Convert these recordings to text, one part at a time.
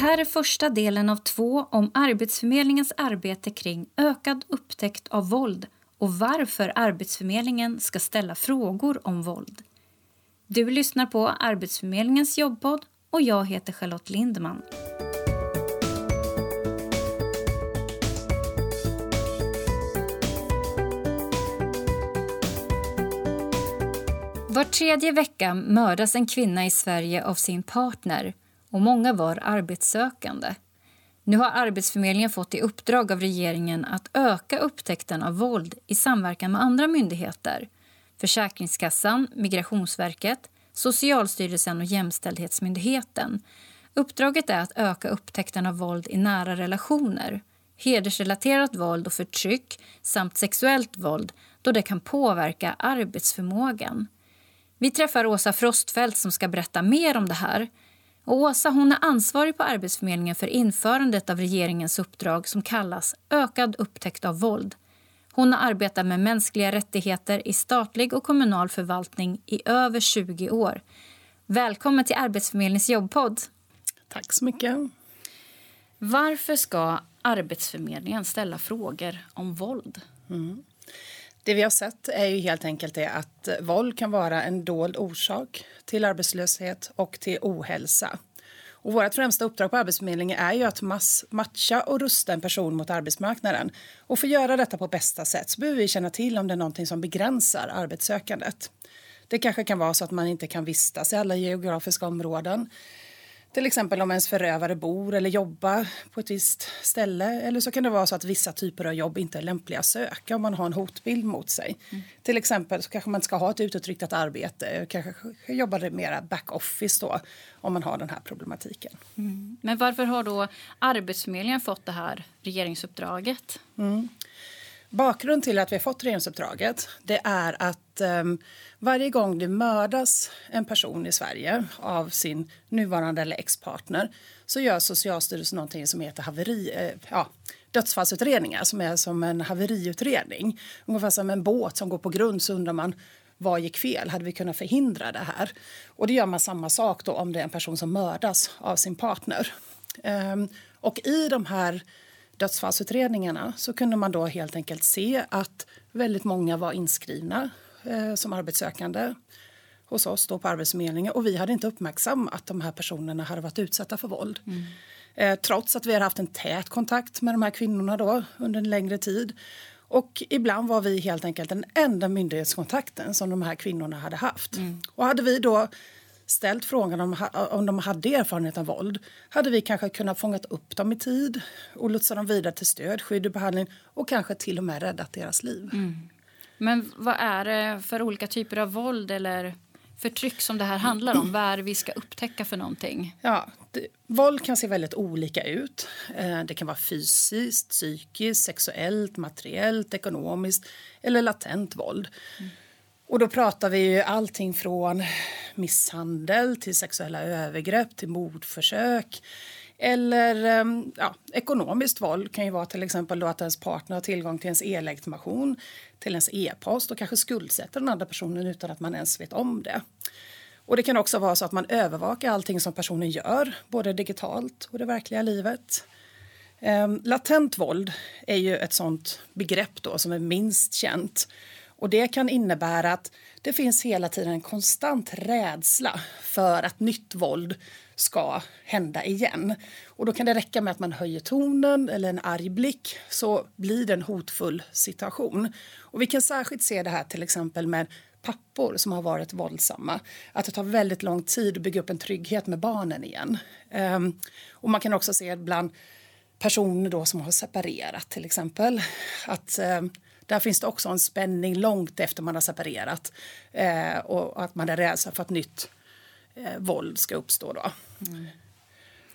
här är första delen av två om Arbetsförmedlingens arbete kring ökad upptäckt av våld och varför Arbetsförmedlingen ska ställa frågor om våld. Du lyssnar på Arbetsförmedlingens jobbpodd och jag heter Charlotte Lindman. Var tredje vecka mördas en kvinna i Sverige av sin partner och många var arbetssökande. Nu har Arbetsförmedlingen fått i uppdrag av regeringen att öka upptäckten av våld i samverkan med andra myndigheter. Försäkringskassan, Migrationsverket, Socialstyrelsen och Jämställdhetsmyndigheten. Uppdraget är att öka upptäckten av våld i nära relationer hedersrelaterat våld och förtryck samt sexuellt våld då det kan påverka arbetsförmågan. Vi träffar Åsa Frostfeldt som ska berätta mer om det här. Och Åsa hon är ansvarig på Arbetsförmedlingen för införandet av regeringens uppdrag som kallas Ökad upptäckt av våld. Hon har arbetat med mänskliga rättigheter i statlig och kommunal förvaltning i över 20 år. Välkommen till Arbetsförmedlingens jobbpodd. Tack så mycket. Varför ska Arbetsförmedlingen ställa frågor om våld? Mm. Det vi har sett är ju helt enkelt det att våld kan vara en dold orsak till arbetslöshet och till ohälsa. Och vårt främsta uppdrag på Arbetsförmedlingen är ju att mass, matcha och rusta en person mot arbetsmarknaden. Och för att göra detta på bästa sätt så behöver vi känna till om det är någonting som begränsar arbetssökandet. Det kanske kan vara så att man inte kan vistas i alla geografiska områden. Till exempel om ens förövare bor eller jobbar på ett visst ställe. Eller så kan det vara så att vissa typer av jobb inte är lämpliga att söka om man har en hotbild mot sig. Mm. Till exempel så kanske man ska ha ett utåtriktat arbete, kanske jobba mer backoffice då om man har den här problematiken. Mm. Men varför har då Arbetsförmedlingen fått det här regeringsuppdraget? Mm. Bakgrunden till att vi har fått regeringsuppdraget det är att um, varje gång det mördas en person i Sverige av sin nuvarande eller ex-partner så gör Socialstyrelsen någonting som heter haveri, eh, ja, dödsfallsutredningar som är som en haveriutredning. Ungefär som en båt som går på grund så undrar man vad gick fel? Hade vi kunnat förhindra det här? Och det gör man samma sak då om det är en person som mördas av sin partner. Um, och i de här dödsfallsutredningarna så kunde man då helt enkelt se att väldigt många var inskrivna eh, som arbetssökande hos oss då på Arbetsförmedlingen och vi hade inte uppmärksammat att de här personerna hade varit utsatta för våld. Mm. Eh, trots att vi har haft en tät kontakt med de här kvinnorna då under en längre tid. Och ibland var vi helt enkelt den enda myndighetskontakten som de här kvinnorna hade haft. Mm. Och hade vi då ställt frågan om, om de hade erfarenhet av våld hade vi kanske kunnat fånga upp dem i tid och lotsa dem vidare till stöd, skydd och behandling och kanske till och med räddat deras liv. Mm. Men vad är det för olika typer av våld eller förtryck som det här handlar om? Vad är det vi ska upptäcka för någonting? Ja, det, våld kan se väldigt olika ut. Eh, det kan vara fysiskt, psykiskt, sexuellt, materiellt, ekonomiskt eller latent våld. Mm. Och då pratar vi ju allting från misshandel till sexuella övergrepp till mordförsök. Eller ehm, ja, ekonomiskt våld kan ju vara till exempel då att ens partner har tillgång till ens e-legitimation, till ens e-post och kanske skuldsätter den andra personen utan att man ens vet om det. Och det kan också vara så att man övervakar allting som personen gör, både digitalt och det verkliga livet. Ehm, latent våld är ju ett sånt begrepp då som är minst känt. Och det kan innebära att det finns hela tiden en konstant rädsla för att nytt våld ska hända igen. Och då kan det räcka med att man höjer tonen eller en arg blick så blir det en hotfull situation. Och vi kan särskilt se det här till exempel med pappor som har varit våldsamma. Att det tar väldigt lång tid att bygga upp en trygghet med barnen igen. Um, och man kan också se bland personer då som har separerat till exempel. Att um, där finns det också en spänning långt efter man har separerat eh, och att man är rädsla för att nytt eh, våld ska uppstå. Då. Mm.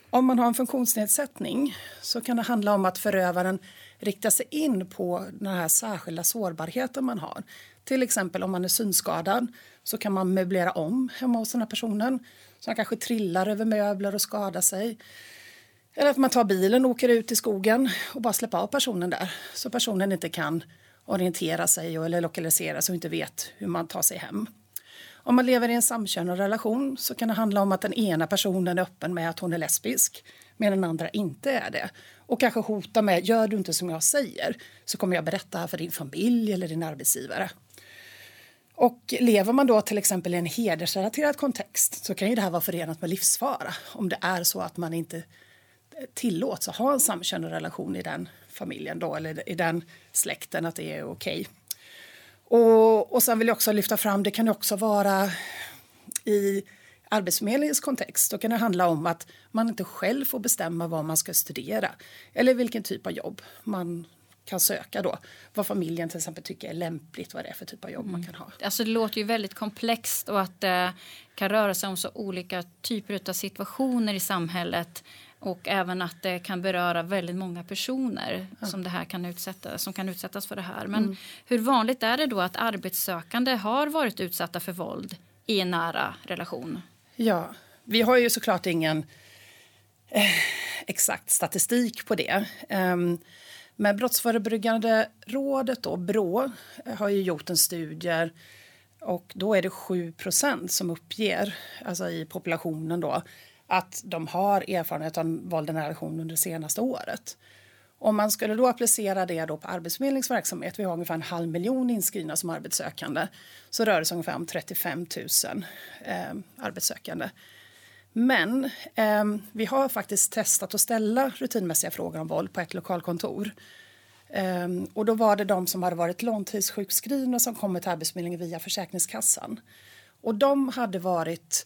Om man har en funktionsnedsättning så kan det handla om att förövaren riktar sig in på den här särskilda sårbarheten man har. Till exempel om man är synskadad så kan man möblera om hemma hos den här personen. Så han kanske trillar över möbler och skadar sig. Eller att man tar bilen och åker ut i skogen och bara släpper av personen där så personen inte kan orientera sig eller lokalisera sig och inte vet hur man tar sig hem. Om man lever i en samkönad relation så kan det handla om att den ena personen är öppen med att hon är lesbisk medan den andra inte är det. Och kanske hota med, gör du inte som jag säger så kommer jag berätta för din familj eller din arbetsgivare. Och lever man då till exempel i en hedersrelaterad kontext så kan ju det här vara förenat med livsfara om det är så att man inte tillåts att ha en samkönad relation i den familjen då, eller i den släkten, att det är okej. Och, och sen vill jag också lyfta fram, det kan också vara i Arbetsförmedlingens kontext. Då kan det handla om att man inte själv får bestämma vad man ska studera eller vilken typ av jobb man kan söka då. Vad familjen till exempel tycker är lämpligt, vad det är för typ av jobb mm. man kan ha. Alltså det låter ju väldigt komplext och att det kan röra sig om så olika typer av situationer i samhället och även att det kan beröra väldigt många personer ja. som, det här kan utsätta, som kan utsättas för det här. Men mm. hur vanligt är det då att arbetssökande har varit utsatta för våld i en nära relation? Ja, vi har ju såklart ingen eh, exakt statistik på det. Um, men Brottsförebyggande rådet, då, Brå, har ju gjort en studie och då är det 7% som uppger, alltså i populationen då, att de har erfarenhet av våld i nära relation under det senaste året. Om man skulle då applicera det då på Arbetsförmedlingens verksamhet, vi har ungefär en halv miljon inskrivna som arbetssökande, så rör det sig ungefär om 35 000 eh, arbetssökande. Men eh, vi har faktiskt testat att ställa rutinmässiga frågor om våld på ett lokalkontor. Eh, och då var det de som hade varit långtidssjukskrivna som kommit till Arbetsförmedlingen via Försäkringskassan. Och de hade varit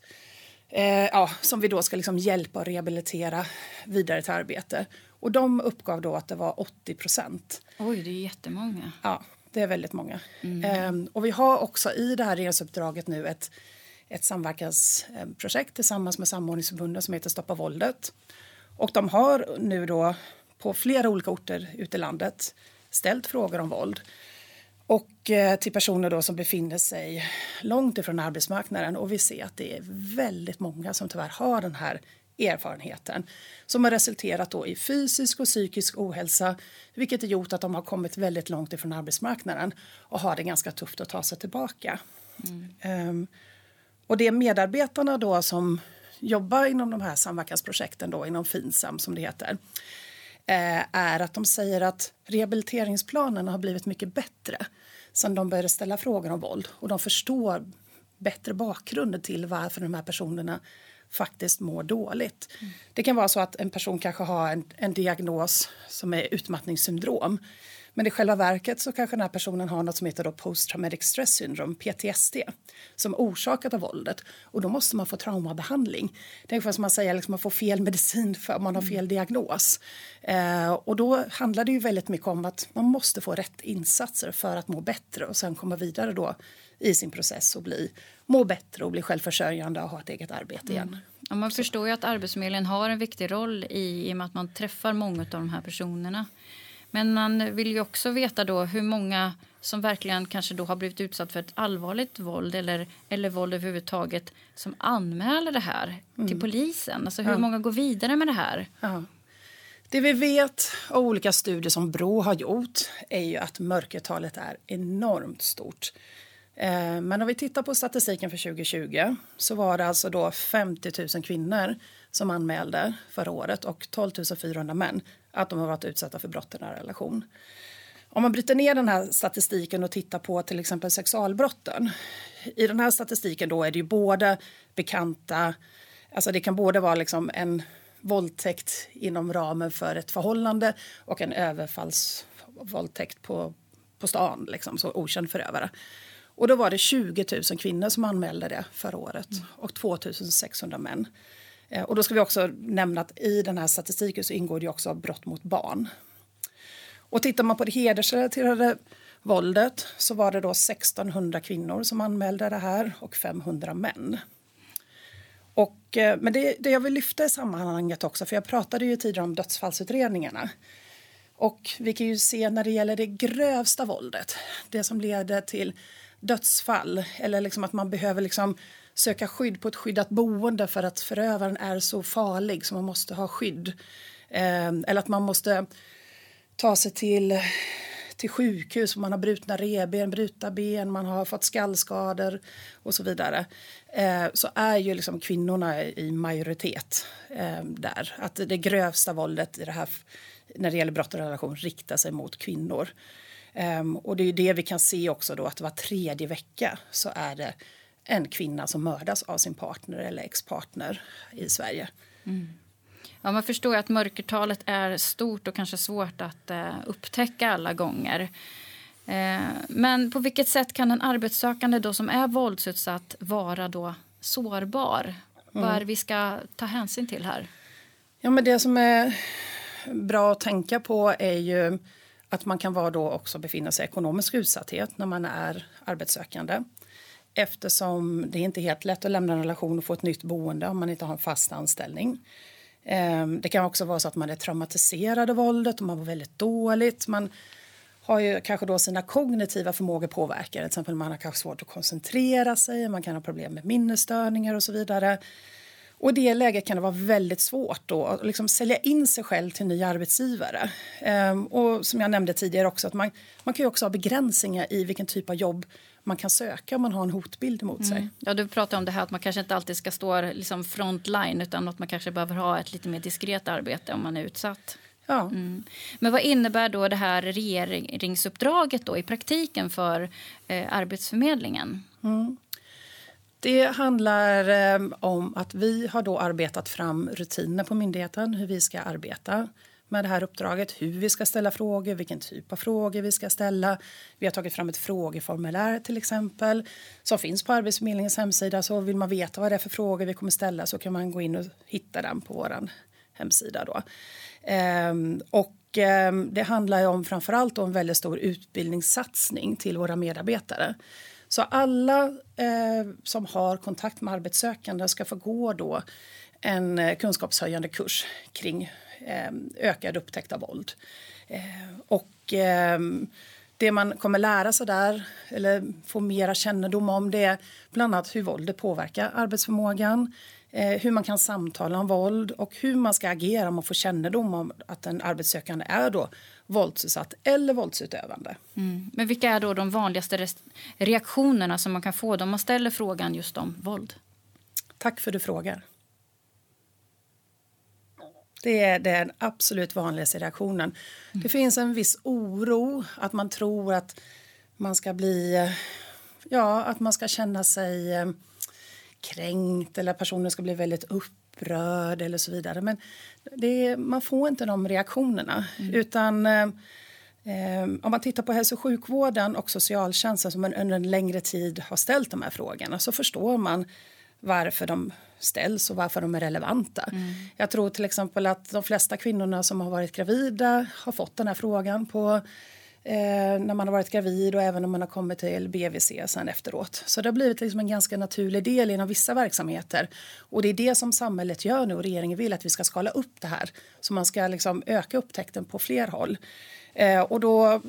eh, ja, som vi då ska liksom hjälpa och rehabilitera vidare till arbete. Och de uppgav då att det var 80 procent. Oj, det är jättemånga. Ja, det är väldigt många. Mm. Eh, och vi har också i det här regeringsuppdraget nu ett, ett samverkansprojekt tillsammans med samordningsförbunden som heter Stoppa våldet. Och de har nu då på flera olika orter ute i landet ställt frågor om våld och eh, till personer då som befinner sig långt ifrån arbetsmarknaden. Och vi ser att det är väldigt många som tyvärr har den här erfarenheten som har resulterat då i fysisk och psykisk ohälsa vilket har gjort att de har kommit väldigt långt ifrån arbetsmarknaden och har det ganska tufft att ta sig tillbaka. Mm. Um, och det är medarbetarna då som jobbar inom de här samverkansprojekten då, inom Finsam som det heter är att de säger att rehabiliteringsplanerna har blivit mycket bättre sen de började ställa frågor om våld och de förstår bättre bakgrunden till varför de här personerna faktiskt mår dåligt. Mm. Det kan vara så att en person kanske har en, en diagnos som är utmattningssyndrom men i själva verket så kanske den här personen har något som heter då post traumatic stress syndrome, PTSD, som orsakat av våldet. Och då måste man få traumabehandling. Det är ungefär som man säger, liksom man får fel medicin för att man har fel mm. diagnos. Eh, och då handlar det ju väldigt mycket om att man måste få rätt insatser för att må bättre och sen komma vidare då i sin process och bli, må bättre och bli självförsörjande och ha ett eget arbete igen. Mm. Ja, man förstår ju att Arbetsförmedlingen har en viktig roll i, i och med att man träffar många av de här personerna. Men man vill ju också veta då hur många som verkligen kanske då har blivit utsatt för ett allvarligt våld eller, eller våld överhuvudtaget som anmäler det här mm. till polisen. Alltså hur ja. många går vidare med det här? Ja. Det vi vet av olika studier som Brå har gjort är ju att mörkertalet är enormt stort. Eh, men om vi tittar på statistiken för 2020 så var det alltså då 50 000 kvinnor som anmälde förra året och 12 400 män att de har varit utsatta för brott i nära relation. Om man bryter ner den här statistiken och tittar på till exempel sexualbrotten. I den här statistiken då är det ju både bekanta, alltså det kan både vara liksom en våldtäkt inom ramen för ett förhållande och en överfallsvåldtäkt på, på stan, liksom, så okänd förövare. Och då var det 20 000 kvinnor som anmälde det förra året mm. och 2 600 män. Eh, och då ska vi också nämna att i den här statistiken så ingår det också brott mot barn. Och tittar man på det hedersrelaterade våldet så var det då 1600 kvinnor som anmälde det här och 500 män. Och, eh, men det, det jag vill lyfta i sammanhanget också, för jag pratade ju tidigare om dödsfallsutredningarna. Och vi kan ju se när det gäller det grövsta våldet, det som leder till dödsfall eller liksom att man behöver liksom söka skydd på ett skyddat boende för att förövaren är så farlig så man måste ha skydd. Ehm, eller att man måste ta sig till, till sjukhus man har brutna reben, brutna ben, man har fått skallskador och så vidare ehm, så är ju liksom kvinnorna i majoritet ehm, där. Att det grövsta våldet i det här, när det gäller brott och relation riktar sig mot kvinnor. Um, och det är det vi kan se också då att var tredje vecka så är det en kvinna som mördas av sin partner eller expartner i Sverige. Mm. Ja, man förstår att mörkertalet är stort och kanske svårt att uh, upptäcka alla gånger. Uh, men på vilket sätt kan en arbetssökande då som är våldsutsatt vara då sårbar? Mm. Vad är det vi ska ta hänsyn till här? Ja, men det som är bra att tänka på är ju att man kan vara då också befinna sig i ekonomisk utsatthet när man är arbetssökande eftersom det är inte är helt lätt att lämna en relation och få ett nytt boende om man inte har en fast anställning. Ehm, det kan också vara så att man är traumatiserad av våldet och man var väldigt dåligt. Man har ju kanske då sina kognitiva förmågor påverkade. Till exempel man har kanske svårt att koncentrera sig, man kan ha problem med minnesstörningar och så vidare. Och i det läget kan det vara väldigt svårt då att liksom sälja in sig själv till en ny arbetsgivare. Ehm, och som jag nämnde tidigare också att man, man kan ju också ha begränsningar i vilken typ av jobb man kan söka om man har en hotbild mot sig. Mm. Ja, du pratar om det här att man kanske inte alltid ska stå liksom frontline utan att man kanske behöver ha ett lite mer diskret arbete om man är utsatt. Ja. Mm. Men vad innebär då det här regeringsuppdraget då i praktiken för eh, Arbetsförmedlingen? Mm. Det handlar eh, om att vi har då arbetat fram rutiner på myndigheten hur vi ska arbeta med det här uppdraget. Hur vi ska ställa frågor, vilken typ av frågor vi ska ställa. Vi har tagit fram ett frågeformulär till exempel som finns på Arbetsförmedlingens hemsida. Så vill man veta vad det är för frågor vi kommer ställa så kan man gå in och hitta den på vår hemsida. Då. Ehm, och ehm, det handlar om framförallt om en väldigt stor utbildningssatsning till våra medarbetare. Så alla eh, som har kontakt med arbetssökande ska få gå då en eh, kunskapshöjande kurs kring ökad upptäckt av våld. Eh, och eh, det man kommer lära sig där, eller få mera kännedom om, det är bland annat hur våldet påverkar arbetsförmågan, eh, hur man kan samtala om våld och hur man ska agera om man får kännedom om att en arbetssökande är då våldsutsatt eller våldsutövande. Mm. Men vilka är då de vanligaste reaktionerna som man kan få om man ställer frågan just om våld? Tack för att du frågar. Det är den absolut vanligaste reaktionen. Mm. Det finns en viss oro, att man tror att man ska bli... Ja, att man ska känna sig eh, kränkt eller att personen ska bli väldigt upprörd eller så vidare. Men det, man får inte de reaktionerna. Mm. Utan eh, eh, om man tittar på hälso och sjukvården och socialtjänsten som under en längre tid har ställt de här frågorna så förstår man varför de ställs och varför de är relevanta. Mm. Jag tror till exempel att de flesta kvinnorna som har varit gravida har fått den här frågan på eh, när man har varit gravid och även när man har kommit till BVC sen efteråt. Så det har blivit liksom en ganska naturlig del inom vissa verksamheter. Och det är det som samhället gör nu och regeringen vill att vi ska skala upp det här. Så man ska liksom öka upptäckten på fler håll. Eh, och då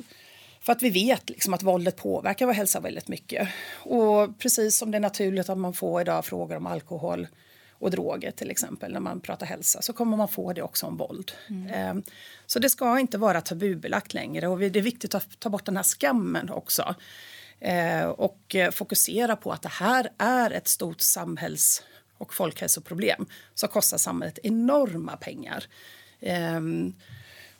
för att vi vet liksom att våldet påverkar vår hälsa väldigt mycket. Och precis som det är naturligt att man får idag frågor om alkohol och droger till exempel när man pratar hälsa så kommer man få det också om våld. Mm. Ehm, så det ska inte vara tabubelagt längre och det är viktigt att ta bort den här skammen också. Ehm, och fokusera på att det här är ett stort samhälls och folkhälsoproblem som kostar samhället enorma pengar.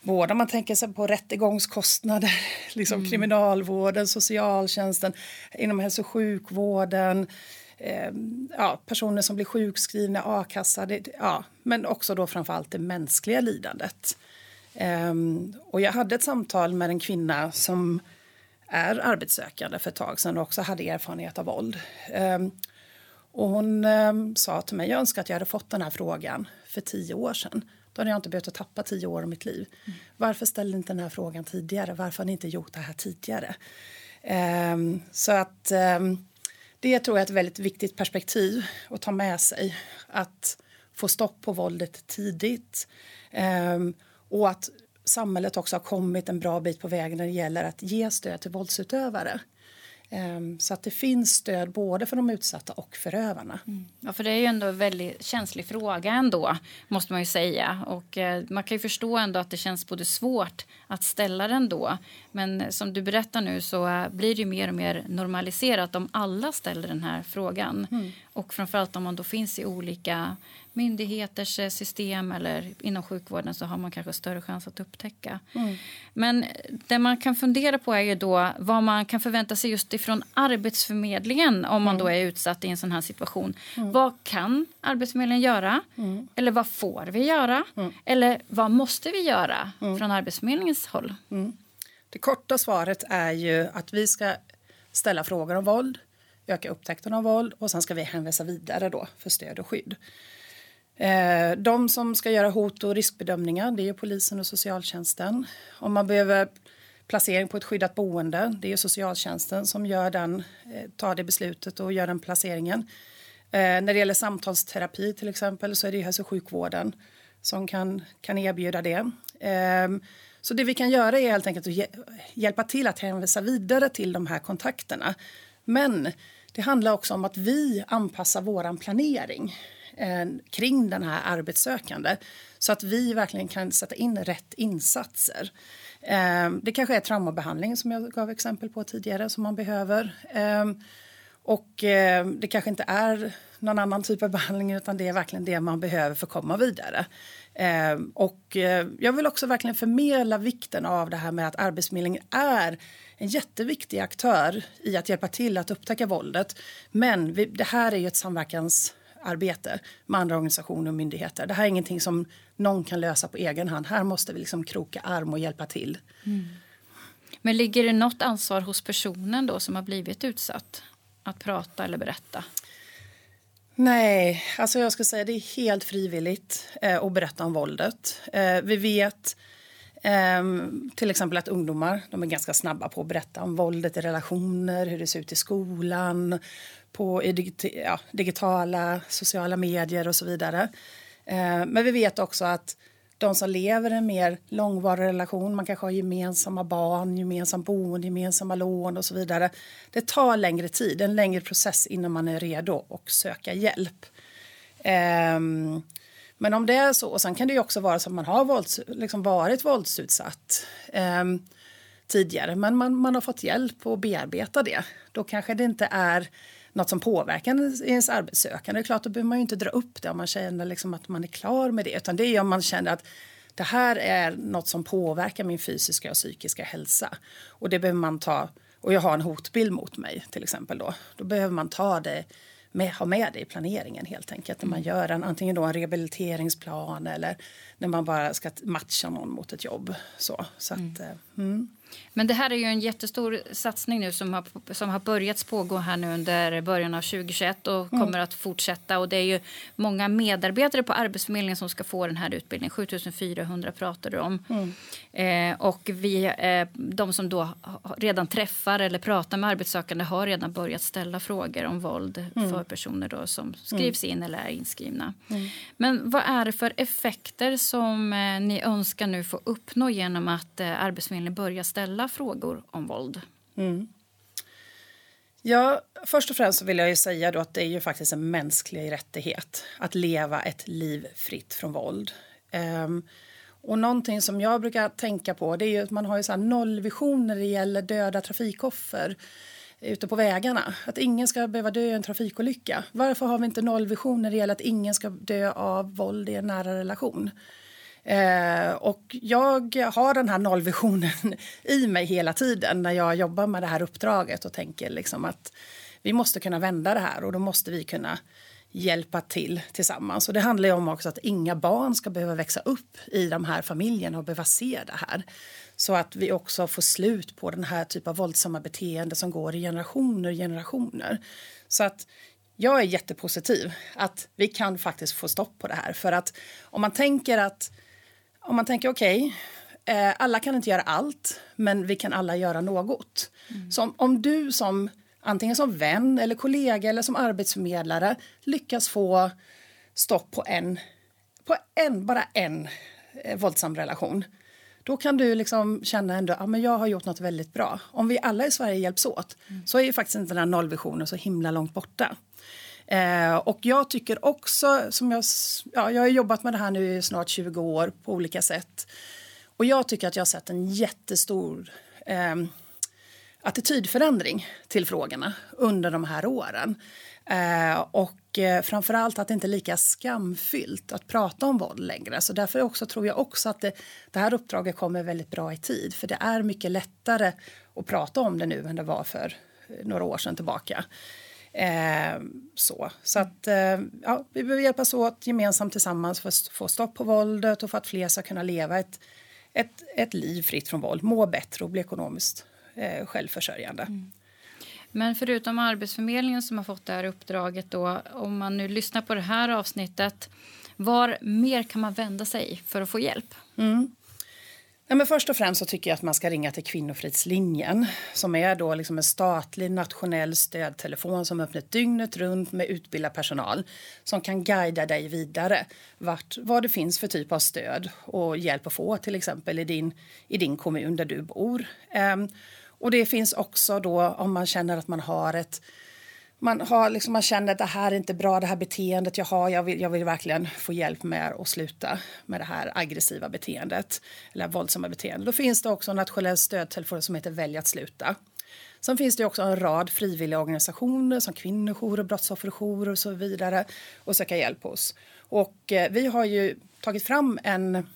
Både om man tänker sig på rättegångskostnader, liksom mm. kriminalvården, socialtjänsten, inom hälso och sjukvården, eh, ja, personer som blir sjukskrivna, a-kassa, ja, men också då framförallt det mänskliga lidandet. Eh, och jag hade ett samtal med en kvinna som är arbetssökande för ett tag sedan och också hade erfarenhet av våld. Eh, och hon ehm, sa till mig, jag önskar att jag hade fått den här frågan för tio år sedan. Då hade jag inte behövt tappa tio år av mitt liv. Mm. Varför ställde inte den här frågan tidigare? Varför har ni inte gjort det här tidigare? Um, så att um, det tror jag är ett väldigt viktigt perspektiv att ta med sig. Att få stopp på våldet tidigt. Um, och att samhället också har kommit en bra bit på vägen när det gäller att ge stöd till våldsutövare. Ehm, så att det finns stöd både för de utsatta och förövarna. Mm. Ja, för det är ju ändå en väldigt känslig fråga ändå, måste man ju säga. Och eh, man kan ju förstå ändå att det känns både svårt att ställa den då. Men som du berättar nu så eh, blir det ju mer och mer normaliserat om alla ställer den här frågan. Mm. Och framförallt om man då finns i olika myndigheters eh, system eller inom sjukvården så har man kanske större chans att upptäcka. Mm. Men det man kan fundera på är ju då vad man kan förvänta sig just ifrån Arbetsförmedlingen om man mm. då är utsatt i en sån här situation. Mm. Vad kan Arbetsförmedlingen göra? Mm. Eller vad får vi göra? Mm. Eller vad måste vi göra mm. från Arbetsförmedlingens håll? Det korta svaret är ju att vi ska ställa frågor om våld, öka upptäckten av våld och sen ska vi hänvisa vidare då för stöd och skydd. Eh, de som ska göra hot och riskbedömningar det är polisen och socialtjänsten. Om man behöver placering på ett skyddat boende det är socialtjänsten som gör den, eh, tar det beslutet och gör den placeringen. Eh, när det gäller samtalsterapi till exempel så är det hälso och sjukvården som kan, kan erbjuda det. Så det vi kan göra är helt enkelt att hjälpa till att hänvisa vidare till de här kontakterna. Men det handlar också om att vi anpassar vår planering eh, kring den här arbetssökande så att vi verkligen kan sätta in rätt insatser. Eh, det kanske är traumabehandling som jag gav exempel på tidigare som man behöver. Eh, och eh, det kanske inte är någon annan typ av behandling utan det är verkligen det man behöver för att komma vidare. Eh, och eh, jag vill också verkligen förmedla vikten av det här med att Arbetsförmedlingen är en jätteviktig aktör i att hjälpa till att upptäcka våldet. Men vi, det här är ju ett samverkansarbete med andra organisationer och myndigheter. Det här är ingenting som någon kan lösa på egen hand. Här måste vi liksom kroka arm och hjälpa till. Mm. Men ligger det något ansvar hos personen då som har blivit utsatt att prata eller berätta? Nej, alltså jag skulle säga det är helt frivilligt eh, att berätta om våldet. Eh, vi vet eh, till exempel att ungdomar de är ganska snabba på att berätta om våldet i relationer, hur det ser ut i skolan, på i digit ja, digitala sociala medier och så vidare. Eh, men vi vet också att de som lever i en mer långvarig relation, man kanske har gemensamma barn, gemensamt boende, gemensamma lån och så vidare. Det tar längre tid, en längre process innan man är redo att söka hjälp. Um, men om det är så, och sen kan det ju också vara så att man har vålds, liksom varit våldsutsatt um, tidigare, men man, man har fått hjälp att bearbeta det. Då kanske det inte är något som påverkar ens arbetssökande. Det är klart, då behöver man ju inte dra upp det om man känner liksom att man är klar med det. Utan det är om man känner att det här är något som påverkar min fysiska och psykiska hälsa. Och det behöver man ta, och jag har en hotbild mot mig till exempel då. Då behöver man ta det med, ha med det i planeringen helt enkelt. När man mm. gör en, antingen då en rehabiliteringsplan eller när man bara ska matcha någon mot ett jobb. Så, så att, mm. Eh, mm. Men det här är ju en jättestor satsning nu som har, som har börjat pågå här nu under början av 2021 och mm. kommer att fortsätta. Och det är ju många medarbetare på Arbetsförmedlingen som ska få den här utbildningen. 7400 pratar du om. Mm. Eh, och vi, eh, de som då redan träffar eller pratar med arbetssökande har redan börjat ställa frågor om våld mm. för personer då som skrivs in eller är inskrivna. Mm. Men vad är det för effekter som eh, ni önskar nu få uppnå genom att eh, Arbetsförmedlingen börjar ställa ställa frågor om våld? Mm. Ja, först och främst vill jag ju säga då att det är ju faktiskt en mänsklig rättighet att leva ett liv fritt från våld. Um, och någonting som jag brukar tänka på det är ju att man har ju så nollvision när det gäller döda trafikoffer ute på vägarna. Att ingen ska behöva dö i en trafikolycka. Varför har vi inte nollvision när det gäller att ingen ska dö av våld i en nära relation? Eh, och jag har den här nollvisionen i mig hela tiden när jag jobbar med det här uppdraget och tänker liksom att vi måste kunna vända det här och då måste vi kunna hjälpa till tillsammans. Och det handlar ju om också att inga barn ska behöva växa upp i de här familjerna och behöva se det här. Så att vi också får slut på den här typen av våldsamma beteende som går i generationer och generationer. Så att jag är jättepositiv att vi kan faktiskt få stopp på det här. För att om man tänker att om man tänker okej, okay, eh, alla kan inte göra allt, men vi kan alla göra något. Mm. Så om, om, du som antingen som vän eller kollega eller som arbetsförmedlare lyckas få stopp på en, på en bara en eh, våldsam relation då kan du liksom känna ändå ja, jag har gjort något väldigt bra. Om vi alla i Sverige hjälps åt mm. så är ju faktiskt inte den här nollvisionen så himla långt borta. Eh, och jag tycker också, som jag, ja, jag har jobbat med det här nu i snart 20 år på olika sätt. Och jag tycker att jag har sett en jättestor eh, attitydförändring till frågorna under de här åren. Eh, och eh, framförallt att det inte är lika skamfyllt att prata om våld längre. Så därför också, tror jag också att det, det här uppdraget kommer väldigt bra i tid. För det är mycket lättare att prata om det nu än det var för eh, några år sedan tillbaka. Eh, så så att, eh, ja, vi behöver hjälpas åt gemensamt tillsammans för att få stopp på våldet och för att fler ska kunna leva ett, ett, ett liv fritt från våld, må bättre och bli ekonomiskt eh, självförsörjande. Mm. Men förutom Arbetsförmedlingen som har fått det här uppdraget då, om man nu lyssnar på det här avsnittet, var mer kan man vända sig för att få hjälp? Mm. Ja, men först och främst så tycker jag att man ska ringa till Kvinnofridslinjen som är då liksom en statlig nationell stödtelefon som öppnar dygnet runt med utbildad personal som kan guida dig vidare vart, vad det finns för typ av stöd och hjälp att få till exempel i din, i din kommun där du bor. Um, och det finns också då om man känner att man har ett man, har liksom, man känner att det här är inte bra, det här beteendet jag har. Jag vill, jag vill verkligen få hjälp med att sluta med det här aggressiva beteendet eller våldsamma beteendet. Då finns det också en nationell stödtelefon som heter Välj att sluta. Sen finns det också en rad frivilliga organisationer som kvinnojourer, brottsofferjourer och så vidare och söka hjälp hos. Och eh, vi har ju tagit fram en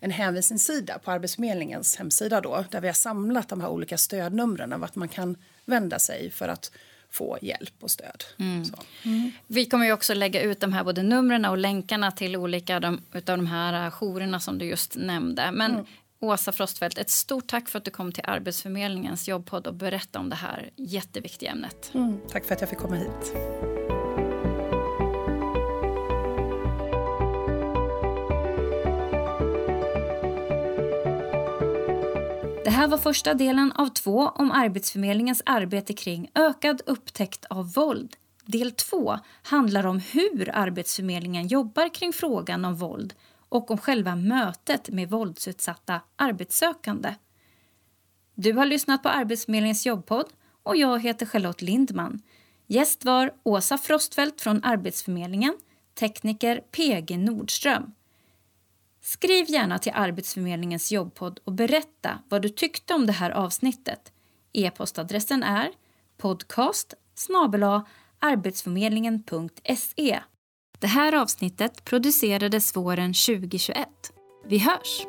en hänvisningssida på Arbetsförmedlingens hemsida då, där vi har samlat de här olika stödnumren vart man kan vända sig för att få hjälp och stöd. Mm. Mm. Vi kommer ju också lägga ut de här både numren och länkarna till olika de, utav de här jourerna som du just nämnde. Men mm. Åsa Frostfeldt, ett stort tack för att du kom till Arbetsförmedlingens jobbpodd och berätta om det här jätteviktiga ämnet. Mm. Tack för att jag fick komma hit. Det här var första delen av två om Arbetsförmedlingens arbete kring ökad upptäckt av våld. Del två handlar om hur Arbetsförmedlingen jobbar kring frågan om våld och om själva mötet med våldsutsatta arbetssökande. Du har lyssnat på Arbetsförmedlingens jobbpodd och jag heter Charlotte Lindman. Gäst var Åsa Frostfeldt från Arbetsförmedlingen, tekniker PG Nordström. Skriv gärna till Arbetsförmedlingens jobbpodd och berätta vad du tyckte om det här avsnittet. E-postadressen är podcast arbetsförmedlingen.se. Det här avsnittet producerades våren 2021. Vi hörs!